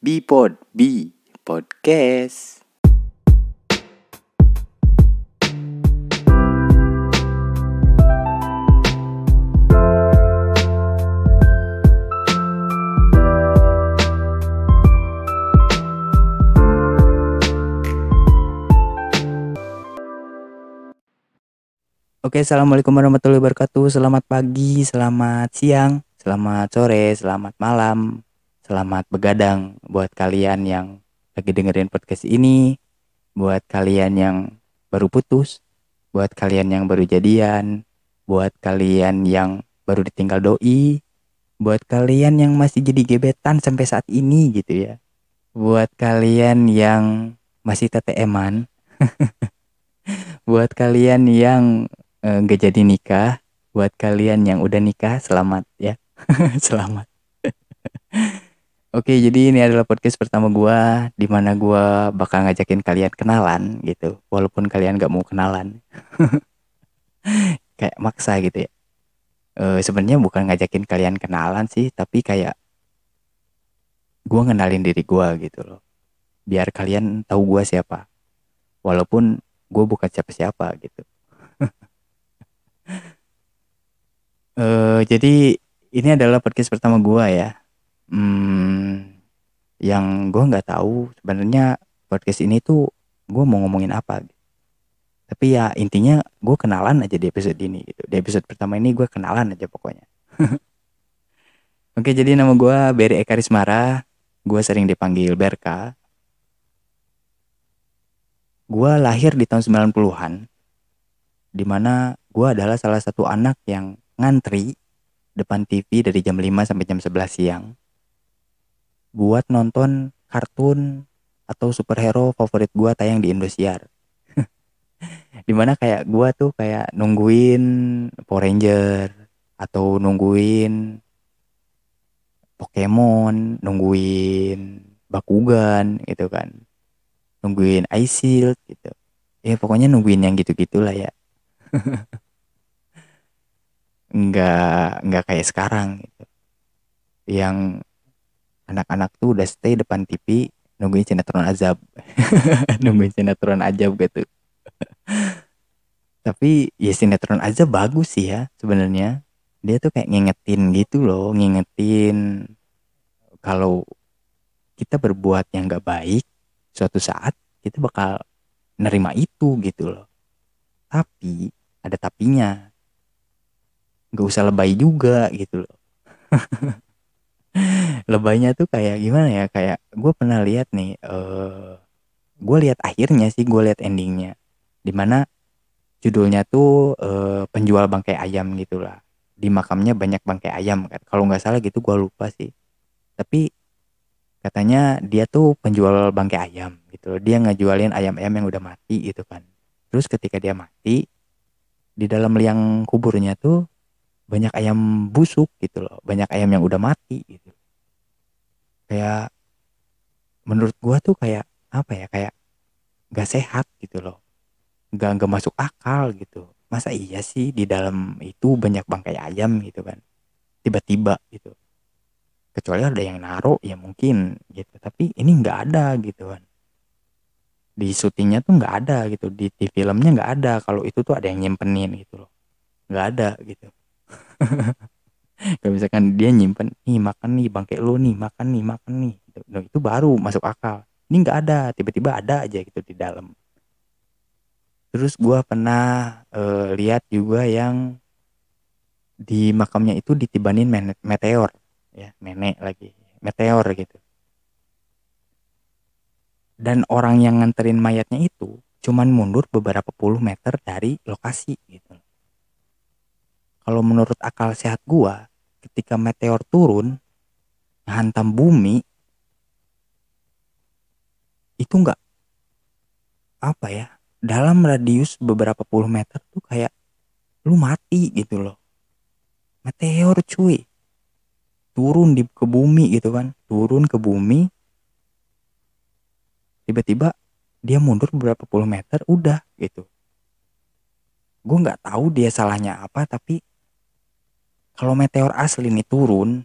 Bipod B Podcast. Oke, assalamualaikum warahmatullahi wabarakatuh. Selamat pagi, selamat siang, selamat sore, selamat malam, selamat begadang buat kalian yang lagi dengerin podcast ini, buat kalian yang baru putus, buat kalian yang baru jadian, buat kalian yang baru ditinggal doi, buat kalian yang masih jadi gebetan sampai saat ini gitu ya. Buat kalian yang masih TTM-an, buat kalian yang eh, nggak jadi nikah, buat kalian yang udah nikah, selamat ya, selamat. Oke, jadi ini adalah podcast pertama gua di mana gua bakal ngajakin kalian kenalan gitu, walaupun kalian nggak mau kenalan, kayak maksa gitu ya. Eh, Sebenarnya bukan ngajakin kalian kenalan sih, tapi kayak gua ngenalin diri gua gitu loh, biar kalian tahu gua siapa, walaupun gue bukan siapa-siapa gitu. Eh, jadi ini adalah podcast pertama gua ya. Hmm, yang gue nggak tahu sebenarnya podcast ini tuh gue mau ngomongin apa. Tapi ya intinya gue kenalan aja di episode ini gitu. Di episode pertama ini gue kenalan aja pokoknya. Oke, jadi nama gue Beri Eka Rismara. Gue sering dipanggil Berka. Gue lahir di tahun 90-an. Di mana gue adalah salah satu anak yang ngantri depan TV dari jam 5 sampai jam 11 siang. Buat nonton kartun atau superhero favorit gue tayang di Indosiar. Di mana kayak gue tuh kayak nungguin Power Ranger atau nungguin Pokemon, nungguin Bakugan gitu kan. Nungguin Ice Shield gitu. Ya pokoknya nungguin yang gitu-gitulah ya. Nggak nggak kayak sekarang gitu. Yang anak-anak tuh udah stay depan TV nungguin sinetron azab. nungguin sinetron azab gitu. Tapi ya sinetron azab bagus sih ya sebenarnya. Dia tuh kayak ngingetin gitu loh, ngingetin kalau kita berbuat yang gak baik suatu saat kita bakal nerima itu gitu loh. Tapi ada tapinya. Gak usah lebay juga gitu loh. Lebaynya tuh kayak gimana ya? Kayak gue pernah lihat nih. eh gue lihat akhirnya sih, gue lihat endingnya. Di mana judulnya tuh eh, penjual bangkai ayam gitulah. Di makamnya banyak bangkai ayam kan. Kalau nggak salah gitu gue lupa sih. Tapi katanya dia tuh penjual bangkai ayam gitu. Dia ngejualin ayam-ayam yang udah mati gitu kan. Terus ketika dia mati, di dalam liang kuburnya tuh banyak ayam busuk gitu loh. Banyak ayam yang udah mati gitu. Kayak menurut gua tuh kayak apa ya kayak gak sehat gitu loh. Gak, gak masuk akal gitu. Masa iya sih di dalam itu banyak bangkai ayam gitu kan. Tiba-tiba gitu. Kecuali ada yang naruh ya mungkin gitu. Tapi ini nggak ada gitu kan. Di syutingnya tuh nggak ada gitu. Di, di filmnya nggak ada. Kalau itu tuh ada yang nyimpenin gitu loh. Nggak ada gitu. Kalau misalkan dia nyimpen, nih makan nih bangkai lu nih, makan nih, makan nih. Gitu. Nah, itu baru masuk akal. Ini nggak ada, tiba-tiba ada aja gitu di dalam. Terus gua pernah eh, lihat juga yang di makamnya itu ditibanin meteor, ya nenek lagi, meteor gitu. Dan orang yang nganterin mayatnya itu cuman mundur beberapa puluh meter dari lokasi gitu. Kalau menurut akal sehat gua, ketika meteor turun hantam bumi itu nggak apa ya dalam radius beberapa puluh meter tuh kayak lu mati gitu loh. Meteor cuy. Turun di ke bumi gitu kan. Turun ke bumi. Tiba-tiba dia mundur beberapa puluh meter udah gitu. Gue nggak tahu dia salahnya apa tapi kalau meteor asli nih turun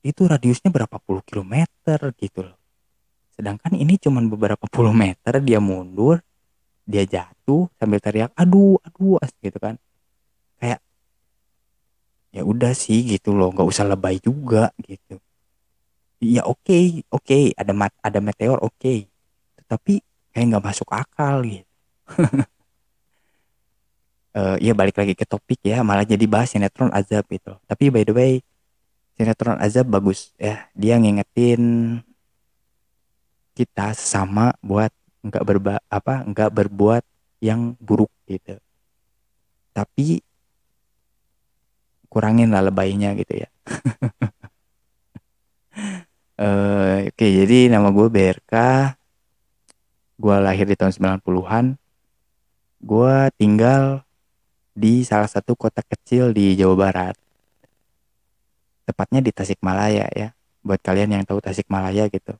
itu radiusnya berapa puluh kilometer gitu loh. Sedangkan ini cuman beberapa puluh meter dia mundur dia jatuh sambil teriak aduh aduh gitu kan. Kayak ya udah sih gitu loh nggak usah lebay juga gitu. Ya oke okay, oke okay, ada mat ada meteor oke. Okay. tapi kayak nggak masuk akal gitu uh, ya balik lagi ke topik ya malah jadi bahas sinetron azab itu tapi by the way sinetron azab bagus ya. Dia ngingetin kita sesama buat nggak berba apa nggak berbuat yang buruk gitu. Tapi kurangin lah lebaynya gitu ya. Uh, oke okay, jadi nama gue BRK gue lahir di tahun 90-an gue tinggal di salah satu kota kecil di Jawa Barat. Tepatnya di Tasikmalaya ya. Buat kalian yang tahu Tasikmalaya gitu.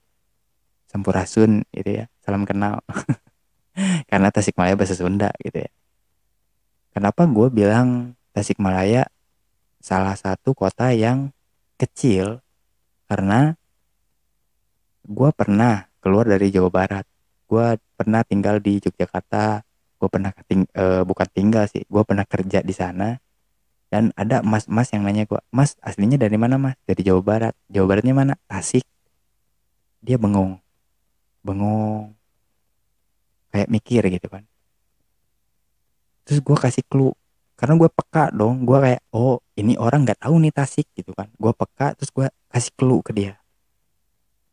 Sampurasun gitu ya. Salam kenal. Karena Tasikmalaya bahasa Sunda gitu ya. Kenapa gue bilang Tasikmalaya salah satu kota yang kecil? Karena gue pernah keluar dari Jawa Barat. Gue pernah tinggal di Yogyakarta gue pernah ting uh, bukan tinggal sih gue pernah kerja di sana. Dan ada mas-mas yang nanya gue mas aslinya dari mana mas? Dari Jawa Barat. Jawa Baratnya mana? Tasik. Dia bengong bengong kayak mikir gitu kan. Terus gue kasih clue karena gue peka dong gue kayak oh ini orang nggak tahu nih Tasik gitu kan. Gue peka terus gue kasih clue ke dia.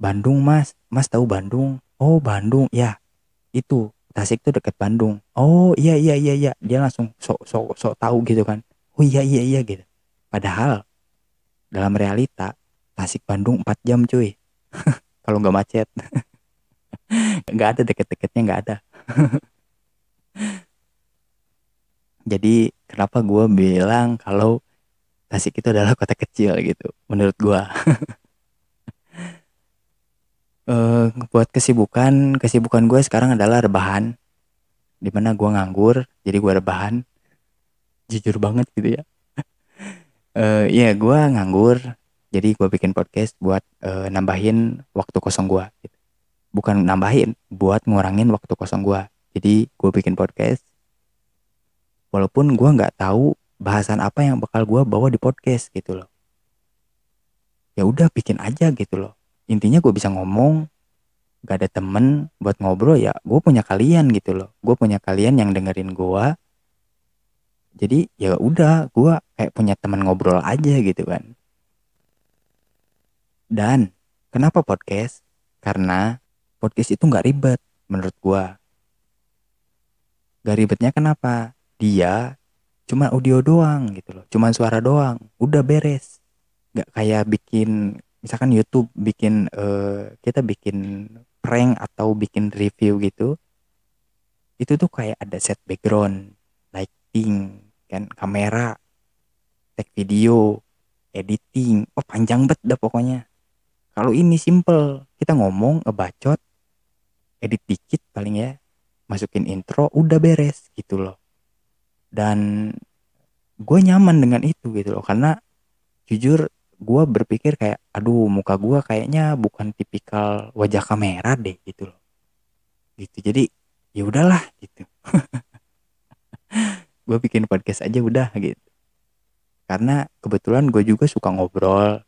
Bandung mas. Mas tahu Bandung? Oh Bandung. Ya itu Tasik tuh deket Bandung. Oh iya iya iya iya. Dia langsung sok sok sok tahu gitu kan. Oh iya iya iya gitu. Padahal dalam realita Tasik Bandung 4 jam cuy. Kalau nggak macet. Nggak ada deket-deketnya nggak ada. Jadi kenapa gue bilang kalau Tasik itu adalah kota kecil gitu menurut gue buat kesibukan. Kesibukan gue sekarang adalah rebahan. Di mana gue nganggur jadi gue rebahan. Jujur banget gitu ya. Uh, ya gue nganggur. Jadi gue bikin podcast buat uh, nambahin waktu kosong gue. Gitu bukan nambahin buat ngurangin waktu kosong gue. Jadi gue bikin podcast. Walaupun gue nggak tahu bahasan apa yang bakal gue bawa di podcast gitu loh. Ya udah bikin aja gitu loh. Intinya gue bisa ngomong gak ada temen buat ngobrol ya gue punya kalian gitu loh. Gue punya kalian yang dengerin gue jadi ya udah gue kayak punya teman ngobrol aja gitu kan. Dan kenapa podcast? Karena podcast itu nggak ribet menurut gua. Gak ribetnya kenapa? Dia cuma audio doang gitu loh cuma suara doang. Udah beres. Nggak kayak bikin misalkan YouTube bikin uh, kita bikin prank atau bikin review gitu itu tuh kayak ada set background lighting kan kamera tag video editing. Oh panjang banget dah pokoknya. Kalau ini simple kita ngomong ngebacot edit dikit paling ya masukin intro udah beres gitu loh. Dan gue nyaman dengan itu gitu loh karena jujur gue berpikir kayak aduh muka gue kayaknya bukan tipikal wajah kamera deh gitu loh. Gitu jadi ya udahlah gitu. Gue bikin podcast aja udah gitu. Karena kebetulan gue juga suka ngobrol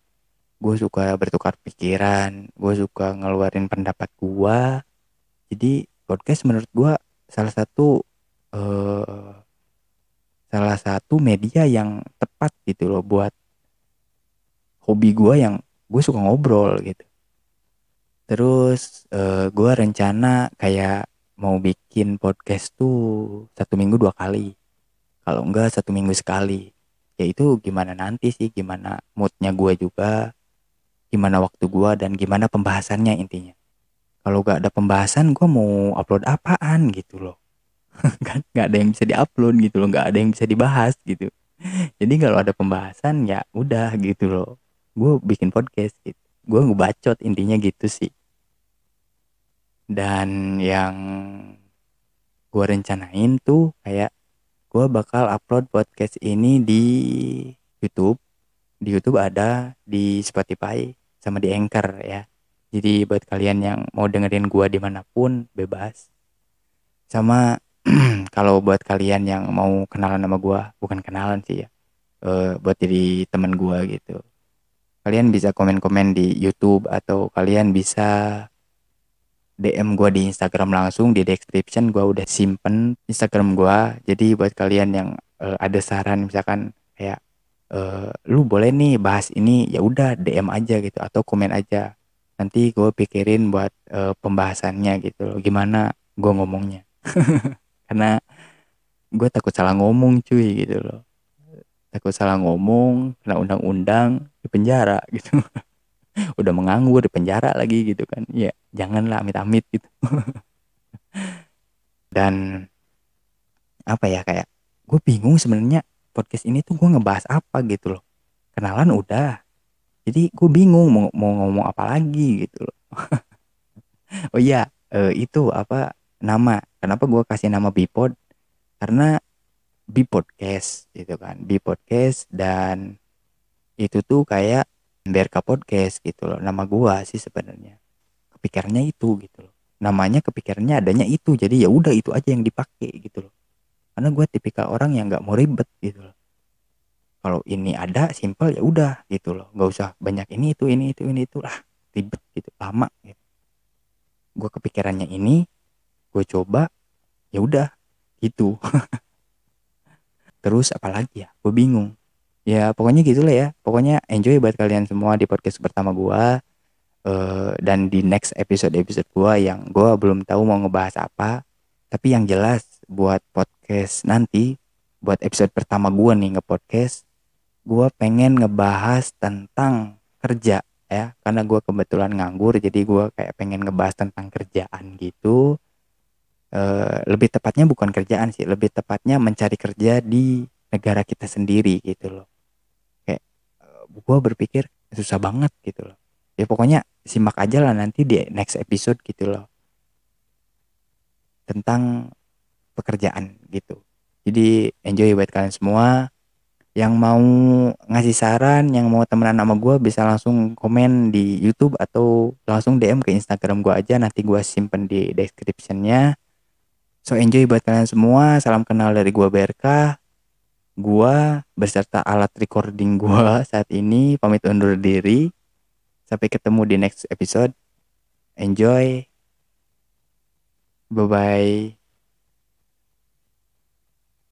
gue suka bertukar pikiran gue suka ngeluarin pendapat gue jadi podcast menurut gue salah satu uh, salah satu media yang tepat gitu loh buat hobi gue yang gue suka ngobrol gitu. Terus uh, eh, gue rencana kayak mau bikin podcast tuh satu minggu dua kali. Kalau enggak satu minggu sekali. Ya itu gimana nanti sih gimana moodnya gue juga gimana waktu gue dan gimana pembahasannya intinya. Kalau gak ada pembahasan gue mau upload apaan gitu loh. Kan nggak ada yang bisa diupload gitu loh. Nggak ada yang bisa dibahas gitu. Jadi kalau ada pembahasan ya udah gitu loh gue bikin podcast gitu gue ngebacot intinya gitu sih dan yang gue rencanain tuh kayak gue bakal upload podcast ini di YouTube di YouTube ada di Spotify sama di Anchor ya Jadi buat kalian yang mau dengerin gua di mana pun bebas. Sama kalau buat kalian yang mau kenalan sama gua, bukan kenalan sih ya. eh, buat jadi teman gua gitu. Kalian bisa komen-komen di YouTube atau kalian bisa DM gua di Instagram langsung di description gua udah simpen Instagram gua. Jadi buat kalian yang eh, ada saran misalkan kayak eh, lu boleh nih bahas ini ya udah DM aja gitu atau komen aja. Nanti gue pikirin buat eh, pembahasannya gitu loh. Gimana gue ngomongnya. Karena gue takut salah ngomong cuy gitu loh. Takut salah ngomong, kena undang-undang, di penjara gitu. Udah menganggur di penjara lagi gitu kan. Ya janganlah amit-amit gitu. Dan apa ya kayak gue bingung sebenarnya podcast ini tuh gue ngebahas apa gitu loh. Kenalan udah. Jadi gue bingung mau, mau ngomong apa lagi gitu loh. Oh iya, eh, itu apa nama? Kenapa gue kasih nama Bipod? Karena Bipodcast gitu kan. Bipodcast dan itu tuh kayak BRK Podcast gitu loh. Nama gua sih sebenarnya. Kepikirannya itu gitu loh. Namanya kepikirannya adanya itu. Jadi ya udah itu aja yang dipakai gitu loh. Karena gue tipikal orang yang nggak mau ribet gitu loh. Kalau ini ada simple ya udah gitu loh. Nggak usah banyak ini itu ini itu ini itu lah ribet gitu lama gitu. Gue kepikirannya ini, gue coba ya udah gitu. Terus apalagi ya? Gue bingung. Ya pokoknya gitulah ya. Pokoknya enjoy buat kalian semua di podcast pertama gua eh, dan di next episode-episode gua yang gua belum tahu mau ngebahas apa. Tapi yang jelas buat podcast nanti, buat episode pertama gua nih nge-podcast, gua pengen ngebahas tentang kerja ya. Karena gua kebetulan nganggur jadi gua kayak pengen ngebahas tentang kerjaan gitu. Eh, lebih tepatnya bukan kerjaan sih, lebih tepatnya mencari kerja di negara kita sendiri gitu loh. Kayak gue berpikir susah banget gitu loh. Ya pokoknya simak aja lah nanti di next episode gitu loh. Tentang pekerjaan gitu. Jadi enjoy buat kalian semua. Yang mau ngasih saran yang mau temenan sama gue bisa langsung komen di YouTube atau langsung DM ke Instagram gue aja. Nanti gue simpen di descriptionnya so enjoy buat kalian semua salam kenal dari gue BRK gua beserta alat recording gua saat ini pamit undur diri. Sampai ketemu di next episode. Enjoy. Bye bye.